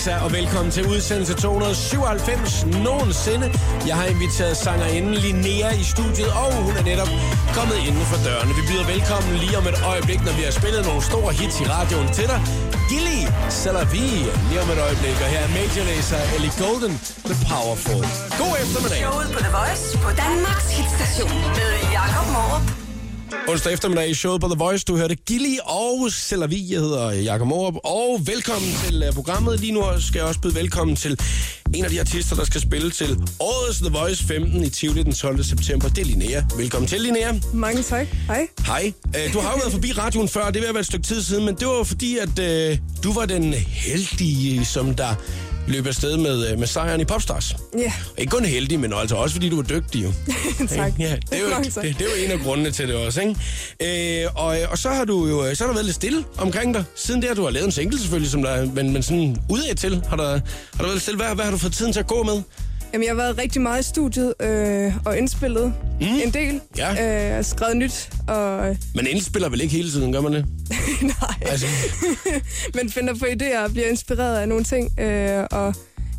Lisa, og velkommen til udsendelse 297 nogensinde. Jeg har inviteret sangerinden Linnea i studiet, og hun er netop kommet inden for dørene. Vi byder velkommen lige om et øjeblik, når vi har spillet nogle store hits i radioen til dig. Gilly Salavi, lige om et øjeblik, og her er Major Lazer, Ellie Golden, The Powerful. God eftermiddag. Showet på The Voice på Danmarks hitstation med Jakob Morup. Onsdag eftermiddag i showet på The Voice. Du hørte Gilly og Selavi. Jeg hedder Jakob Morup. Og velkommen til uh, programmet. Lige nu skal jeg også byde velkommen til en af de artister, der skal spille til årets The Voice 15 i Tivoli den 12. september. Det er Linnea. Velkommen til, Linnea. Mange tak. Hej. Hej. Uh, du har jo været forbi radioen før. Det vil have været et stykke tid siden, men det var fordi, at uh, du var den heldige, som der løb afsted med, øh, med sejren i Popstars. Ja, Ikke kun heldig, men altså også fordi du var dygtig jo. tak. Ja, det er, jo, det, tak. det er jo en af grundene til det også, ikke? Øh, og, og så har du jo så har der været lidt stille omkring dig. Siden der, du har lavet en single selvfølgelig, som der, men, men sådan udad til, har der, har der været lidt stille. Hvad, hvad har du fået tiden til at gå med? Jamen, jeg har været rigtig meget i studiet øh, og indspillet mm. en del. Ja. Øh, skrevet nyt, og Man indspiller vel ikke hele tiden, gør man det? nej, Altså, men finder på idéer og bliver inspireret af nogle ting, øh, og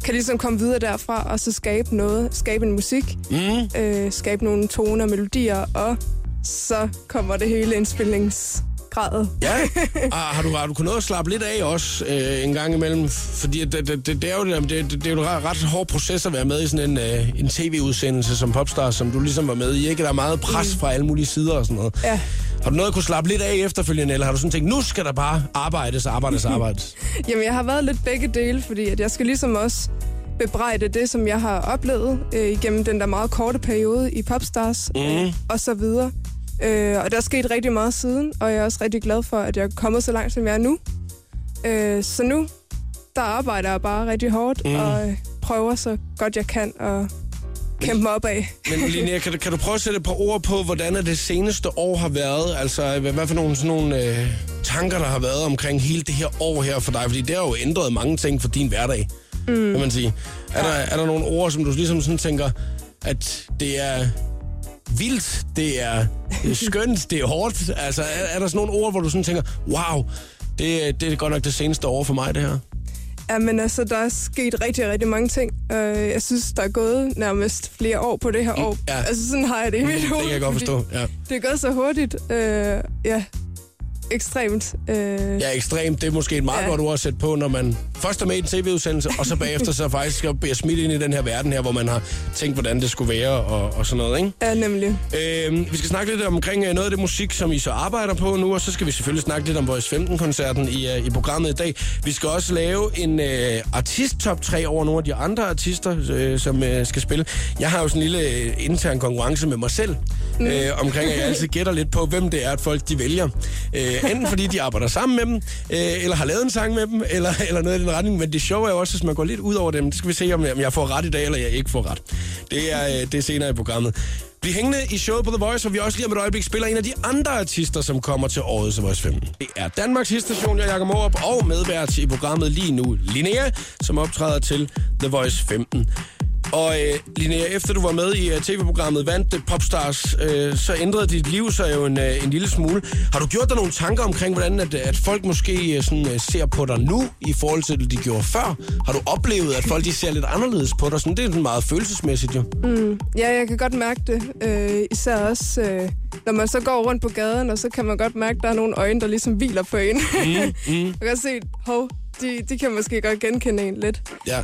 kan ligesom komme videre derfra, og så skabe noget, skabe en musik, mm, øh, skabe nogle toner, melodier, og så kommer det hele indspilningsgradet. ja. Og har du, har du kunnet slappe lidt af også øh, en gang imellem? Fordi det, det, det, det er jo, det, det, det er jo en ret, hård proces at være med i sådan en, øh, en tv-udsendelse som Popstar, som du ligesom var med i. Ikke? Der er meget pres fra alle mulige sider og sådan noget. Ja. Har du noget at kunne slappe lidt af efterfølgende, eller har du sådan tænkt, nu skal der bare arbejdes, arbejdes, arbejdes? Jamen, jeg har været lidt begge dele, fordi at jeg skal ligesom også bebrejde det, som jeg har oplevet øh, igennem den der meget korte periode i Popstars Mhm. øh, og så videre. Øh, og der er sket rigtig meget siden, og jeg er også rigtig glad for, at jeg er kommet så langt, som jeg er nu. Øh, så nu, der arbejder jeg bare rigtig hårdt, mm. og prøver så godt jeg kan at kæmpe mig op af. Men Linnea, kan du, kan du prøve at sætte et par ord på, hvordan det seneste år har været? Altså, hvad, hvad for nogle, sådan nogle øh, tanker, der har været omkring hele det her år her for dig? Fordi det har jo ændret mange ting for din hverdag, mm. kan man sige. Er, der, er der nogle ord, som du ligesom sådan tænker, at det er vildt, det er, det skønt, det er hårdt? Altså, er, er der sådan nogle ord, hvor du sådan tænker, wow, det, det er godt nok det seneste år for mig, det her? Ja, men altså, der er sket rigtig, rigtig mange ting. Øh, jeg synes, der er gået nærmest flere år på det her år. ja. Altså, sådan har jeg det i mit Det hoved. kan jeg godt forstå, ja. Det er gået så hurtigt. Øh, ja, ekstremt. Øh, Ja, ekstremt. Det er måske et meget. Ja. godt ord at sætte på, når man først er med i en tv-udsendelse, og så bagefter så faktisk bliver smidt ind i den her verden her, hvor man har tænkt, hvordan det skulle være og, og sådan noget, ikke? ja, nemlig. Øh, vi skal snakke lidt omkring øh, noget af det musik, som I så arbejder på nu, og så skal vi selvfølgelig snakke lidt om Voice 15-koncerten i, uh, i programmet i dag. Vi skal også lave en uh, artist-top 3 over nogle af de andre artister, uh, som uh, skal spille. Jeg har jo sådan en lille uh, intern konkurrence med mig selv, mm. uh, omkring at jeg altid gætter lidt på, hvem det er, at folk de vælger. Uh, enten fordi de arbejder sammen med dem, uh, eller har lavet en sang med dem, eller, eller noget i den retning. Men det sjove er jo også, hvis man går lidt ud over dem. Det skal vi se, om jeg, om jeg får ret i dag, eller jeg ikke får ret. Det er, øh, det er senere i programmet. Bliv hængende i showet på The Voice, hvor vi også lige om et øjeblik spiller en af de andre artister, som kommer til årets The Voice 15. Det er Danmarks hitstation, jeg er Jakob Morup, og medvært i programmet lige nu, Linnea, som optræder til The Voice 15. Og øh, Linnea, efter du var med i uh, tv-programmet Vandt det Popstars, øh, så ændrede dit liv sig jo en, øh, en lille smule. Har du gjort dig nogle tanker omkring, hvordan at, at folk måske sådan, øh, ser på dig nu, i forhold til, det de gjorde før? Har du oplevet, at folk de ser lidt anderledes på dig? Sådan, det er sådan meget følelsesmæssigt jo. Ja, jeg kan godt mærke det. Øh, især også, øh, når man så går rundt på gaden, og så kan man godt mærke, at der er nogle øjne, der ligesom hviler på en. Mm, mm. jeg kan se, hov, de, de kan måske godt genkende en lidt. Ja.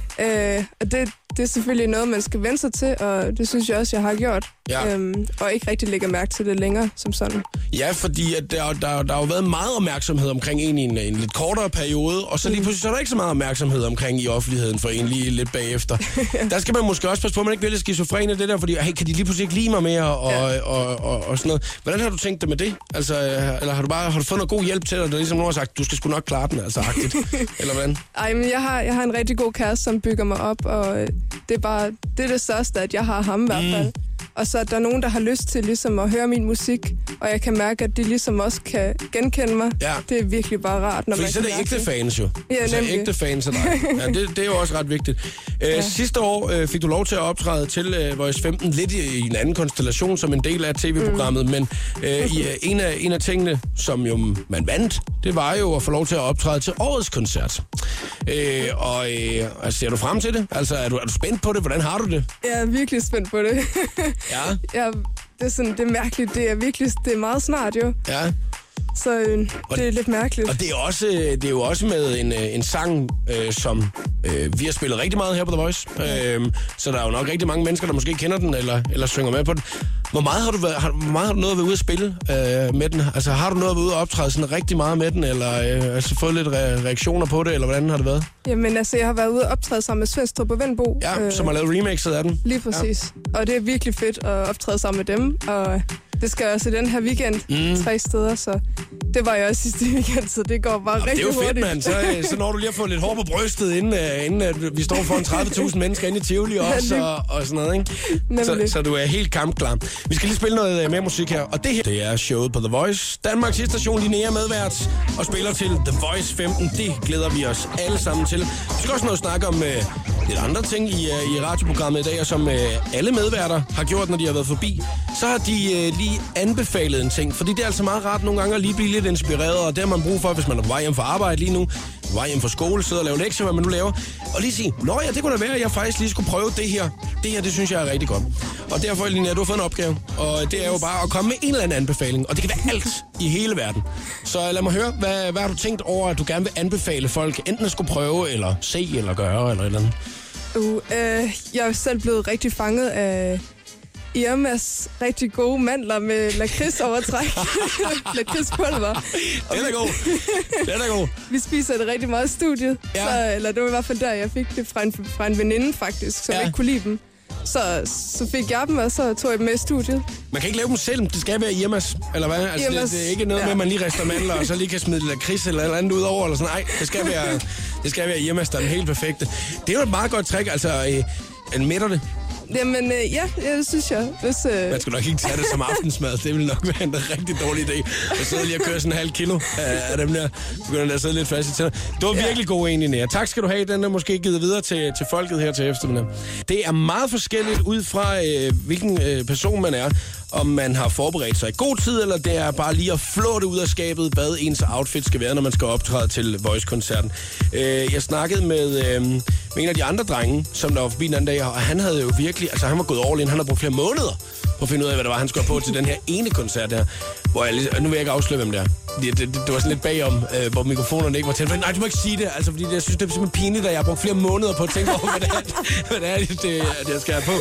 Øh, og det, det er selvfølgelig noget, man skal vende sig til, og det synes jeg også, jeg har gjort. Ja. Øhm, og ikke rigtig lægger mærke til det længere som sådan. Ja, fordi at der, der, der har jo været meget opmærksomhed omkring en i en, en lidt kortere periode, og så lige pludselig så er der ikke så meget opmærksomhed omkring i offentligheden for en lige lidt bagefter. der skal man måske også passe på, at man ikke bliver lidt skizofren af det der, fordi hey, kan de lige pludselig ikke lide mig mere, og, ja. og, og, og, og sådan noget. Hvordan har du tænkt det med det? Altså, eller har du bare har du fået noget god hjælp til dig, der ligesom nogen har sagt, du skal sgu nok klare den, altså agtigt, eller hvordan? Ej, men jeg har, jeg har en rigtig god kæreste, som bygger mig op, og det er bare det, er det største, at jeg har ham i hvert fald. Og så er der nogen, der har lyst til ligesom at høre min musik, og jeg kan mærke, at de ligesom også kan genkende mig. Ja. Det er virkelig bare rart, når Fordi man så er det ægte fans jo. Ja, altså nemlig. ægte fans af dig. Ja, det, det er jo også ret vigtigt. Øh, ja. Sidste år øh, fik du lov til at optræde til øh, Voice 15 lidt i, i en anden konstellation som en del af tv-programmet, mm. men øh, i, øh, en, af, en af tingene, som jo man vandt, det var jo at få lov til at optræde til årets koncert. Øh, og øh, altså, ser du frem til det? Altså, er du, er du spændt på det? Hvordan har du det? Jeg er virkelig spændt på det. Ja. jeg, det, er sådan, det er mærkeligt. Det er virkelig det er meget snart jo. Ja. Så øh, det er lidt mærkeligt. Og det er, også, det er jo også med en, øh, en sang, øh, som øh, vi har spillet rigtig meget her på The Voice. Øh, så der er jo nok rigtig mange mennesker, der måske kender den, eller, eller synger med på den. Hvor meget har du, været, har, hvor meget har du nået at være ude at spille øh, med den? Altså har du nået at være ude og optræde sådan rigtig meget med den, eller øh, altså fået lidt re- reaktioner på det, eller hvordan har det været? Jamen altså, jeg har været ude og optræde sammen med Svendstrup og Vendbo. Ja, øh, som har lavet remixet af den. Lige præcis. Ja. Og det er virkelig fedt at optræde sammen med dem. Og det skal jeg også i den her weekend. Mm. Tre steder, så det var jeg også sidste weekend, så det går bare Jamen, rigtig det er jo fedt, hurtigt. mand. Så, øh, så når du lige har fået lidt hår på brystet, inden, uh, inden uh, vi står foran 30.000 mennesker inde i Tivoli også, og, og sådan noget, ikke? Så, Nemlig. så du er helt kampklar. Vi skal lige spille noget uh, mere musik her, og det her, det er showet på The Voice. Danmarks station Linnea medvært og spiller til The Voice 15. Det glæder vi os alle sammen til. Vi skal også at snakke om uh, lidt andre ting i, øh, i radioprogrammet i dag, og som øh, alle medværter har gjort, når de har været forbi. Så har de øh, lige anbefalet en ting, fordi det er altså meget rart nogle gange at lige blive lidt inspireret, og det har man brug for, hvis man er på vej hjem fra arbejde lige nu, på vej hjem fra skole, sidder og laver lektier, hvad man nu laver, og lige sige, nå ja, det kunne da være, at jeg faktisk lige skulle prøve det her. Det her, det synes jeg er rigtig godt. Og derfor, Linnea, du har fået en opgave, og det er jo bare at komme med en eller anden anbefaling, og det kan være alt i hele verden. Så lad mig høre, hvad, hvad har du tænkt over, at du gerne vil anbefale folk, enten at skulle prøve, eller se, eller gøre, eller et eller andet? Uh, øh, jeg er selv blevet rigtig fanget af Irmas rigtig gode mandler med lakridsovertræk. Lakridspulver. Den er god. Den er god. Vi spiser det rigtig meget i studiet. Ja. Så, eller det var i hvert fald der, jeg fik det fra en, fra en veninde faktisk, som Ja. ikke kunne lide dem. Så, så fik jeg dem, og så tog jeg dem med i studiet. Man kan ikke lave dem selv, det skal være Irmas, eller hvad? Altså, det, Irmas, det, er ikke noget ja. med, at man lige rester mandler, og så lige kan smide lakrids eller et eller andet ud over, eller sådan. Nej, det skal være, det skal være Irmas, der er den helt perfekte. Det er jo et meget godt trick, altså, øh, en mætter det. Jamen, øh, ja, ja, det synes jeg. Hvis, øh, Man skal nok ikke tage det som aftensmad. Det vil nok være en rigtig dårlig idé. At sidde lige og køre sådan en halv kilo af, dem der. Begynder der at sidde lidt fast i tænder. Det var virkelig god egentlig, Nea. Tak skal du have. Den er måske givet videre til, til folket her til eftermiddag. Det er meget forskelligt ud fra, øh, hvilken øh, person man er. Om man har forberedt sig i god tid, eller det er bare lige at flå det ud af skabet, hvad ens outfit skal være, når man skal optræde til Voice-koncerten. Øh, jeg snakkede med, øh, med en af de andre drenge, som der var forbi den anden dag, og han havde jo virkelig, altså han var gået all in, han har brugt flere måneder på at finde ud af, hvad det var, han skulle have på til den her ene koncert der, Hvor jeg, lige- nu vil jeg ikke afsløre, hvem det er. Det, det, det, var sådan lidt bagom, øh, hvor mikrofonerne ikke var tændt. Men nej, du må ikke sige det, altså, fordi jeg synes, det er simpelthen pinligt, at jeg har brugt flere måneder på at tænke over, hvad det er, hvad det, er det, det, det, jeg skal have på.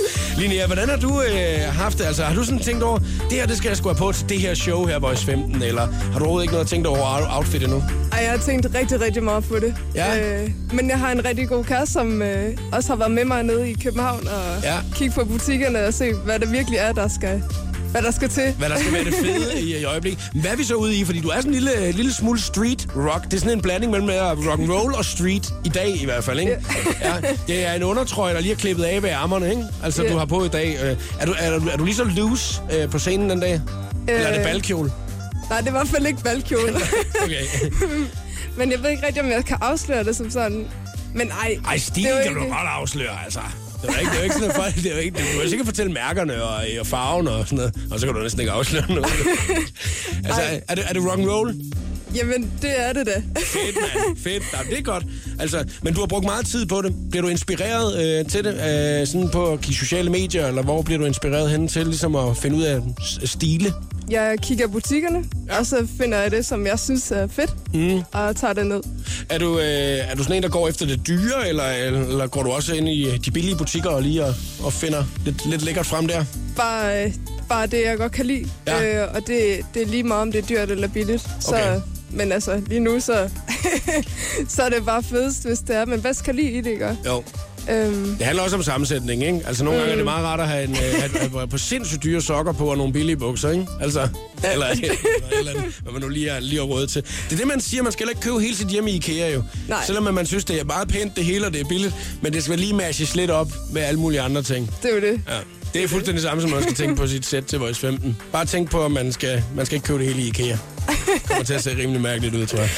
Linnea, hvordan har du øh, haft det? Altså, har du sådan tænkt over, det her, det skal jeg sgu have på til det her show her, Voice 15, eller har du overhovedet ikke noget tænkt over out- outfit endnu? ej, jeg har tænkt rigtig, rigtig meget på det. Ja. Øh, men jeg har en rigtig god kæreste, som øh, også har været med mig nede i København og Ja. ja. kigge på butikkerne og se, hvad det virkelig er, der skal, hvad der skal til. hvad der skal være det fede i, i øjeblikket. Hvad er vi så ude i? Fordi du er sådan en lille, lille smule street rock. Det er sådan en blanding mellem øh, rock and roll og street i dag i hvert fald, ikke? Ja. Det er en undertrøje, der lige er klippet af ved ærmerne, ikke? Altså, Ja. du har på i dag. Øh, Er du, er, du, er du lige så loose øh, på scenen den dag? Eller er det Øh. balkjole? Nej, det er i hvert fald ikke valgkjole. Okay. men jeg ved ikke rigtig, om jeg kan afsløre det som sådan. Men ej, Ej, er jo kan du ikke- godt afsløre, altså. Det er jo ikke, det er jo ikke sådan noget, folk- det er jo ikke, du kan sikkert fortælle mærkerne og, og farven og sådan noget, og så kan du næsten ikke afsløre noget. altså, Ej. er det, er det rock and roll? Jamen, det er det da. Fedt, mand. Fedt. Jamen, det er godt. Altså, men du har brugt meget tid på det. Bliver du inspireret øh, til det? Øh, sådan på de sociale medier, eller hvor bliver du inspireret hen til, ligesom at finde ud af stile? Jeg kigger butikkerne, Ja. og så finder jeg det, som jeg synes er fedt, mm. og tager det ned. Er du, øh, er du sådan en, der går efter det dyre, eller, eller går du også ind i de billige butikker og lige og, og finder lidt, lidt lækkert frem der? Bare, øh, bare det, jeg godt kan lide. Ja. Øh, og det, det er lige meget, om det er dyrt eller billigt. Så, Okay. Men altså, lige nu, så, så er det bare fedest, hvis det er, man bedst kan lide i det, ikke? Jo. Øhm, Det handler også om sammensætning, ikke? Altså, nogle gange er det meget rart at have, en, øh, have på sindssygt dyre sokker på og nogle billige bukser, ikke? Altså, eller, eller, eller hvad man nu lige har, lige råd til. Det er det, man siger. Man skal ikke købe hele sit hjem i IKEA, jo. Nej. Selvom at man synes, det er meget pænt det hele, og det er billigt. Men det skal lige matches lidt op med alle mulige andre ting. det er jo det. Ja. Det er fuldstændig det samme, som man skal tænke på sit sæt til Voice 15. Bare tænk på, at man skal, man skal ikke købe det hele i IKEA. Kommer til at se rimelig mærkeligt ud, tror jeg.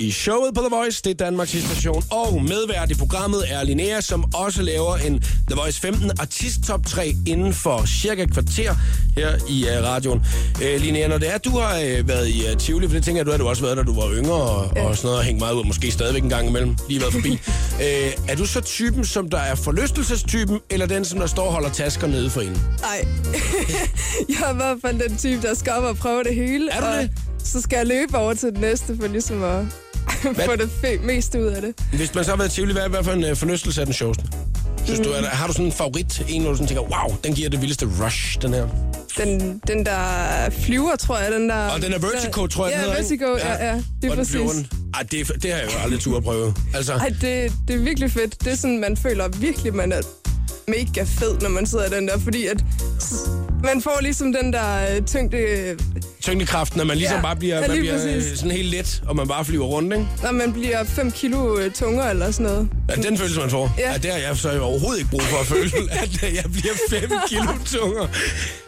I showet på The Voice, det er Danmarks station, og medvært i programmet er Linnea, som også laver en The Voice 15 artist top 3 inden for cirka et kvarter her i uh, radioen. Uh, Linnea, når det er, du har uh, været i uh, Tivoli, for det tænker jeg, du har du også været, da du var yngre og, ja. og sådan noget, og hængt meget ud, måske stadigvæk en gang imellem, lige været forbi. uh, er du så typen, som der er forlystelsestypen, eller den, som der står og holder tasker nede for en? Nej, jeg er i den type, der skal op og prøve det hele. Er du og det? Så skal jeg løbe over til det næste, for ligesom at få det mest ud af det. Hvis man så har været i Tivoli, hvad er hvad for en uh, forlystelse er den sjoveste? Synes du, er der, har du sådan en favorit? En, hvor du sådan tænker, wow, den giver det vildeste rush, den her. Den, den der flyver, tror jeg, den der... Og den er Vertigo, tror jeg, den Ja, hedder, ikke? Vertigo, ja, ja, det er den præcis. flyver rundt. Ej, det, er- det har jeg jo aldrig tur at prøve. Altså, Ej, det, det er virkelig fedt. Det er sådan, man føler virkelig, man er mega fed, når man sidder i den der, fordi at man får ligesom den der øh, tyngde... tyngdekraften, at man ligesom Ja, bare bliver, ja, man bliver øh, præcis. sådan helt let, og man bare flyver rundt, ikke? Når man bliver 5 kilo øh, tungere eller sådan noget. Ja, den følelse, man får. Ja. Ja. ja det har jeg så overhovedet ikke brug for at føle, at øh, jeg bliver 5 kilo tungere.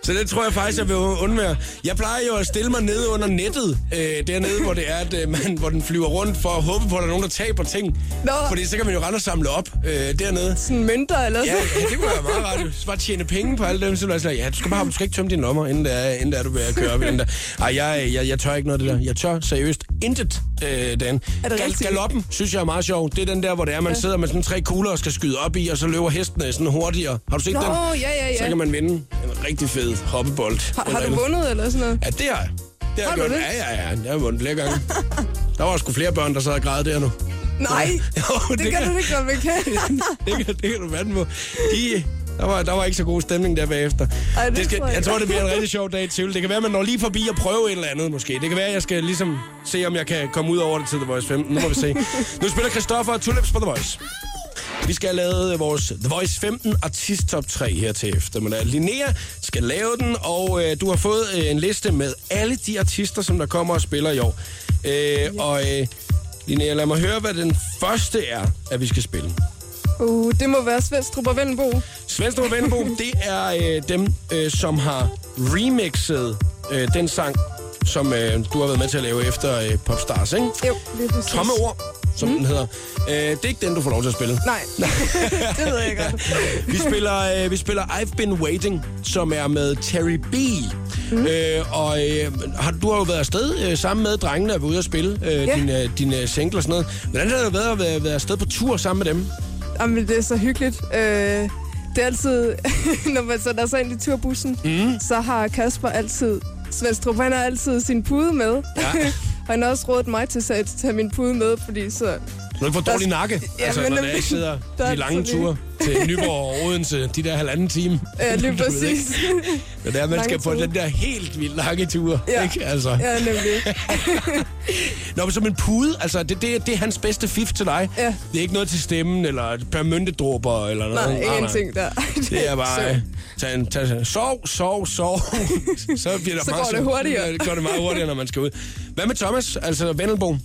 Så det tror jeg faktisk, jeg vil undvære. Jeg plejer jo at stille mig nede under nettet, øh, dernede, hvor det er, at øh, man, hvor den flyver rundt, for at håbe på, at der er nogen, der taber ting. Nå. Fordi så kan man jo rende og samle op øh, dernede. Sådan mønter eller Ja, sådan ja, det kunne være meget rart. jo. Så bare tjene penge på alle dem. Så sådan, ja, du skal bare du skal ikke tømme dine lommer, inden, det er, inden det er, du vil køre op i den der. Ej, jeg, jeg, jeg tør ikke noget af det der. Jeg tør seriøst intet, øh, Dan. Er det rigtigt? galoppen synes jeg er meget sjov. Det er den der, hvor det er, man sidder med sådan tre kugler og skal skyde op i, og så løber hestene sådan hurtigere. Har du set Nå, den? ja, ja, Så ja. kan man vinde en rigtig fed hoppebold. Har, har du andet. vundet eller sådan noget? Ja, det har jeg. Det har, Har jeg gjort. det? Ja, ja, ja. Jeg har vundet flere gange. Der var sgu flere børn, der sad og græd der nu. Nej, Jo, det, kan du ikke godt bekendt. det, kan, det kan du vande på. De, der, var, der var ikke så god stemning der bagefter. Ej, det skal, tror jeg tror, det bliver en rigtig sjov dag til. Det kan være, at man når lige forbi og prøve et eller andet måske. Det kan være, at jeg skal ligesom se, om jeg kan komme ud over det til The Voice 15. Nu må vi se. Nu spiller Christoffer Tulips på The Voice. Vi skal lavet vores The Voice 15 artist top 3 her til eftermiddag. Linnea skal lave den, og øh, du har fået øh, en liste med alle de artister, som der kommer og spiller i år. Øh, Og øh, Linnea, lad mig høre, hvad den første er, at vi skal spille. Uh, det må være Svendstrup og Vendenbo. Svendstrup og Venbo, det er øh, dem, øh, som har remixet øh, den sang, som øh, du har været med til at lave efter øh, Popstars, ikke? Jo, lige præcis. Tomme ord, som mm. den hedder. Øh, det er ikke den, du får lov til at spille. Nej, det ved jeg godt. Vi spiller, øh, vi spiller I've Been Waiting, som er med Terry B. Mm. Øh, og øh, har, du har jo været afsted øh, sammen med drengene og været ude at spille øh, Ja. din, øh, din øh, single og sådan noget. Hvordan har det været at være, være afsted på tur sammen med dem? Jamen, det er så hyggeligt. Øh, det er altid, når man sætter sig ind i turbussen, mm. så har Kasper altid, Svendstrup, han har altid sin pude med. Ja. og han har også rådet mig til at tage min pude med, fordi så... Du ikke får dårlig Der- nakke, Ja, altså, men når jeg sidder der er de lange ture til Nyborg og Odense, de der halvanden time. Ja, lige præcis. Det er, man Lange skal på ture. den der helt vildt lange tur, Ja. ikke? Altså. ja, nemlig. Nå, men som en pude, altså, det, det, det er hans bedste fif til dig. Ja. Det er ikke noget til stemmen, eller permyntedråber, eller noget. Nej, ingenting der. Det er bare... Så- Tag en, tag, sov, sov, sov. så bliver der Så meget går det hurtigere. Det går det meget hurtigere, når man skal ud. Hvad med Thomas, altså Vennelbo? Øh,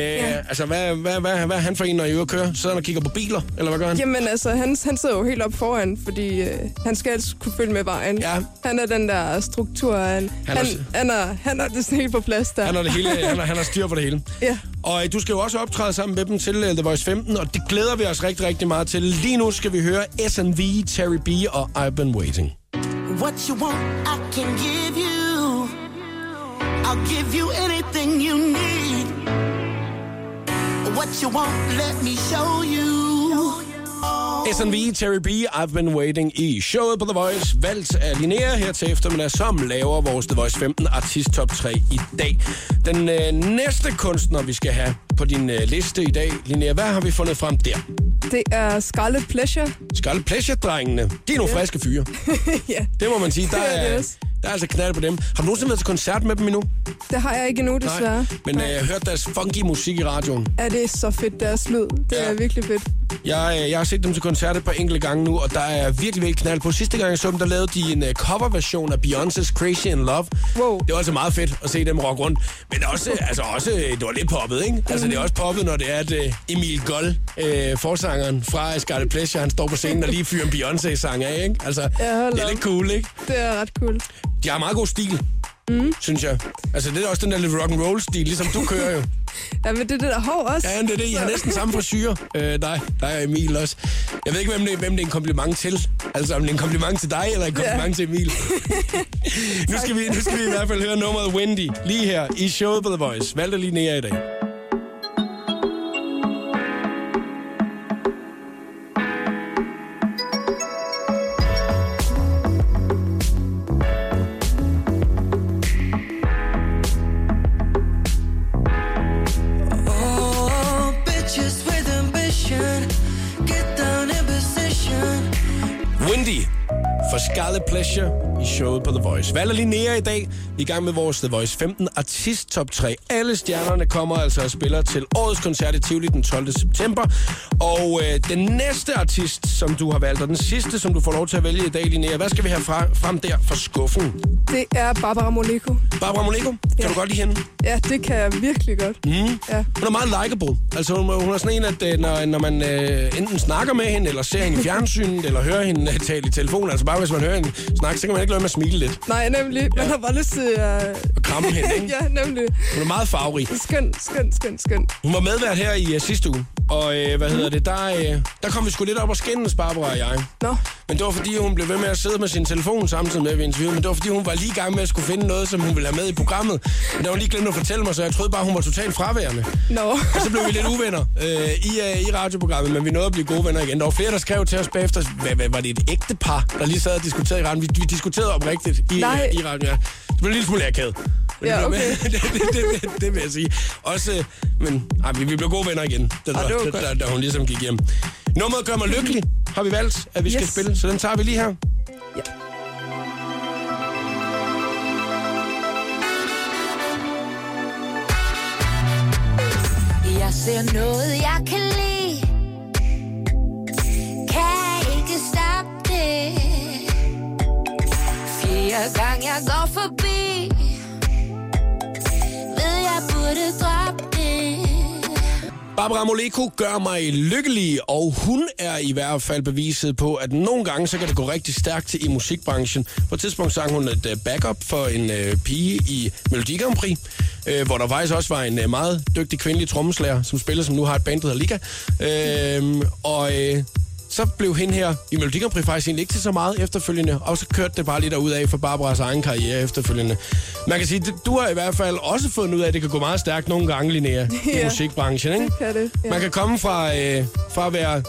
Ja. Altså, hvad, hvad, hvad, hvad er han for en, når I er ude at køre? Sidder han og kigger på biler, eller hvad gør han? Jamen altså, han, han sidder jo helt op foran, fordi øh, han skal altid kunne følge med vejen. Ja. Han er den der struktur, han, Han han, er- han, han, er, han er det sådan helt på plads der. Han har, det hele, han, har, han har styr på det hele. Ja. Og øh, du skal jo også optræde sammen med dem til øh, The Voice 15, og det glæder vi os rigtig, rigtig meget til. Lige nu skal vi høre SNV, Terry B og I've Been Waiting. What you want, I can give you. I'll give you anything you need. What you want, let me show you. SNV, Terry B, I've Been Waiting i showet på The Voice, valgt af Linnea her til eftermiddag, som laver vores The Voice 15 artist top 3 i dag. Den øh, næste kunstner, vi skal have på din øh, liste i dag, Linnea, hvad har vi fundet frem der? Det er Scarlet Pleasure. Scarlet Pleasure-drengene, de er nogle Ja. friske fyre. ja, Det må man sige. Der er. Der er altså knald på dem. Har du nogensinde været til koncert med dem endnu? det har jeg ikke endnu, desværre. Men øh, jeg har hørt deres funky musik i radioen. Er det så fedt, deres lyd? Det Ja. er virkelig fedt. Jeg, øh, jeg har set dem til koncert et par enkelte gange nu, og der er virkelig, virkelig knald på. Sidste gang jeg så dem, der lavede de en uh, coverversion af Beyoncé's Crazy in Love. Wow. Det var altså meget fedt at se dem rock rundt. Men også, altså også, øh, det var lidt poppet, ikke? Altså det er også poppet, når det er, at uh, Emil Gold, uh, forsangeren fra Scarlet Pleasure, han står på scenen og lige fyrer en Beyoncé-sang af, ikke? Altså, Ja, det er lidt cool, ikke? Det er ret cool. De har meget god stil. mm. synes jeg. Altså, det er også den der lidt rock and roll stil, ligesom du kører jo. Ja, men det er det der hår også. Ja, det er det. I har næsten samme frisyr. Øh, dig, dig og Emil også. Jeg ved ikke, hvem det, hvem det er en kompliment til. Altså, om det er en kompliment til dig, eller en kompliment ja. til Emil. nu, skal vi, nu skal vi i hvert fald høre nummeret Wendy, lige her i showet på The Voice. Valgte lige ned i dag. For Scarlet Pleasure i showet på The Voice. Valder Linnea i dag i gang med vores The Voice 15 artist top 3. Alle stjernerne kommer altså og spiller til årets koncert i Tivoli den 12. september. Og øh, den næste artist, som du har valgt, og den sidste, som du får lov til at vælge i dag, Linnea, hvad skal vi have fra, frem der fra skuffen? Det er Barbara Moleko. Barbara Moleko, kan Ja. du godt lide hende? Ja, det kan jeg virkelig godt. Mm. Ja. Hun er meget likable. Altså, hun, hun er sådan en, at øh, når, når man øh, enten snakker med hende, eller ser hende i fjernsynet, eller hører hende øh, tale i telefon, altså bare hvis man hører hende snakke, så kan man ikke lade med at smile lidt Nej, nemlig. Man har bare lyst til at... og kramme hende, ikke? ja, nemlig. Hun er meget farverig. Skøn, skøn, skøn, skøn. Hun var medvært her i uh, sidste uge, og øh, hvad hedder det, der, øh, der kom vi sgu lidt op og skændes, Barbara og jeg. Nå, Men det var fordi, hun blev ved med at sidde med sin telefon samtidig med, at vi interviewede. Men det var fordi, hun var lige i gang med at skulle finde noget, som hun ville have med i programmet. Men der var lige glemt at fortælle mig, så jeg troede bare, hun var totalt fraværende. nå. Og så blev vi lidt uvenner øh, i, øh, i radioprogrammet, men vi nåede at blive gode venner igen. Der var flere, der skrev til os bagefter, hvad, hvad, var det et ægte par, der lige sad og diskuterede i radioen? Vi, vi diskuterede oprigtigt i, Nej. øh, i radioen, ja. Det blev en lille smule akavet. Men Ja, okay. med, det, det, det, det, det, vil jeg sige. Også, men ej, vi, vi blev gode venner igen, da, Ah, det var da, da, da, hun ligesom gik hjem. Nummeret gør mig lykkelig, har vi valgt, at vi skal Yes. spille. Så den tager vi lige her. Ja. Jeg ser noget, jeg kan lide Kan ikke stoppe det Fjerde gang jeg går forbi Barbara Moleko gør mig lykkelig, og hun er i hvert fald beviset på, at nogle gange så kan det gå rigtig stærkt i musikbranchen. På et tidspunkt sang hun et øh, backup for en øh, pige i Melodi Grand Prix, øh, hvor der faktisk også var en øh, meget dygtig kvindelig trommeslager, som spiller, som nu har et band, der hedder Liga. Øh, og øh, så blev hende her i Melodi Grand Prix faktisk egentlig ikke til så meget efterfølgende, og så kørte det bare lidt derud af for Barbaras egen karriere efterfølgende. Man kan sige, at du har i hvert fald også fundet ud af, at det kan gå meget stærkt nogle gange, Linnea, i Ja. musikbranchen, ikke? Kan det? Ja. Man kan komme fra, øh, fra at være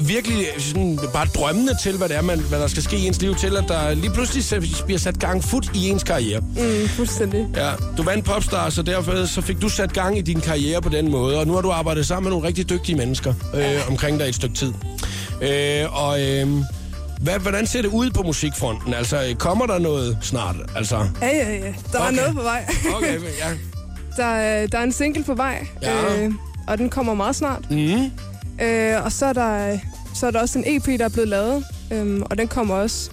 virkelig sådan, bare drømmende til, hvad, det er, man, hvad der skal ske i ens liv, til at der lige pludselig bliver sat gang fod i ens karriere. Mm, fuldstændig. Ja, du vandt Popstar, så derfor så fik du sat gang i din karriere på den måde, og nu har du arbejdet sammen med nogle rigtig dygtige mennesker øh, omkring dig i et stykke tid. Øh, og øh, hvad, hvordan ser det ud på musikfronten? Altså, kommer der noget snart? Altså, Ja, ja, ja. Der er Okay. noget på vej. okay, ja. Der, er- der er en single på vej, Ja. øh, og den kommer meget snart. Mm. Øh, og så er, der, så er der også en EP, der er blevet lavet, øh, og den kommer også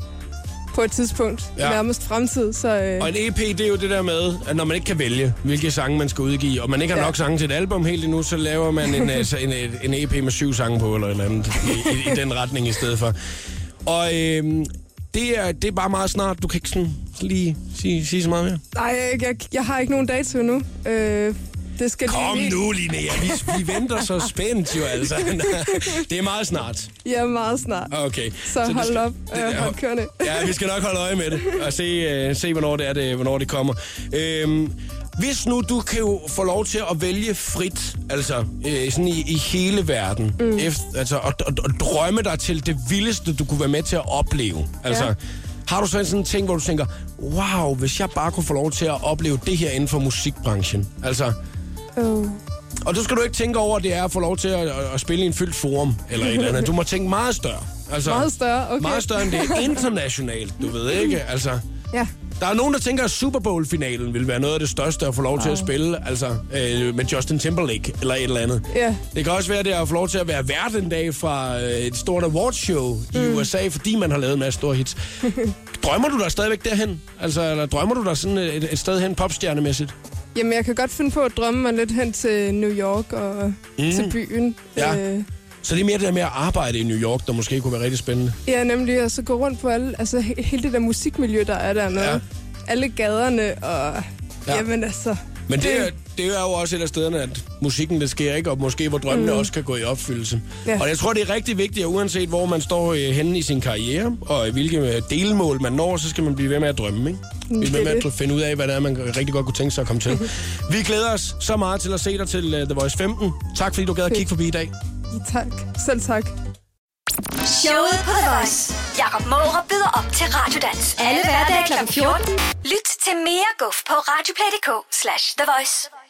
på et tidspunkt Ja. nærmest fremtid. Så, øh, Og en EP, det er jo det der med, at når man ikke kan vælge, hvilke sange man skal udgive, og man ikke har Ja. nok sange til et album helt endnu, så laver man en, altså en, en EP med syv sange på, eller et eller andet, i, i, i den retning i stedet for. Og øhm, det, er, det er bare meget snart. Du kan ikke sådan lige sige, sige så meget mere. nej, jeg, jeg, jeg har ikke nogen dato endnu. Øh, det skal Kom lige, nu, Linnea. Vi, vi venter så spændt jo, altså. Det er meget snart. Ja, meget snart. Okay. Så, det hold skal- op. det- Øh, hold kørende. Ja, vi skal nok holde øje med det, og se, uh, se hvornår, det er det, hvornår det kommer. Øhm, hvis nu du kan jo få lov til at vælge frit, altså øh, sådan i, i hele verden, mm. efter, altså, og, og, og drømme dig til det vildeste, du kunne være med til at opleve. Altså, Ja. har du så sådan en ting, hvor du tænker, wow, hvis jeg bare kunne få lov til at opleve det her inden for musikbranchen. Altså, Oh. og du skal du ikke tænke over, at det er at få lov til at, at, at spille i en fyldt forum, eller et eller andet. Du må tænke meget større. Altså, Meget større, okay. Meget større end det. Internationalt, du ved ikke? Altså, Ja. der er nogen, der tænker, at Super Bowl-finalen vil være noget af det største at få lov til at spille, altså øh, med Justin Timberlake eller et eller andet. Ja. Det kan også være, det er at få lov til at være vært en dag fra øh, et stort awardshow i mm. USA, fordi man har lavet en masse store hits. drømmer du dig stadigvæk derhen? Altså, eller drømmer du dig sådan et, et sted hen popstjernemæssigt? Jamen, jeg kan godt finde på at drømme mig lidt hen til New York og mm. til byen. Ja. Øh, Så det er mere det der med at arbejde i New York, der måske kunne være rigtig spændende. ja, nemlig at så gå rundt på alle, altså he- hele det der musikmiljø, der er dernede. Ja. Alle gaderne, og ja. jamen altså... Men det, er, det er jo også et af stederne, at musikken det sker ikke, og måske hvor drømmene mm. også kan gå i opfyldelse. Ja. Og jeg tror, det er rigtig vigtigt, at uanset hvor man står øh, henne i sin karriere, og i hvilke øh, delmål man når, så skal man blive ved med at drømme, ikke? Blive ved det er med at finde ud af, hvad det er, man rigtig godt kunne tænke sig at komme til. Vi glæder os så meget til at se dig til uh, The Voice 15. Tak fordi du gad at kigge forbi i dag. Tak. Selv tak. Showet på The Voice. Jakob Måre byder op til Radiodans. Alle hverdage kl. 14. Lyt til mere guf på radioplay.dk slash The Voice.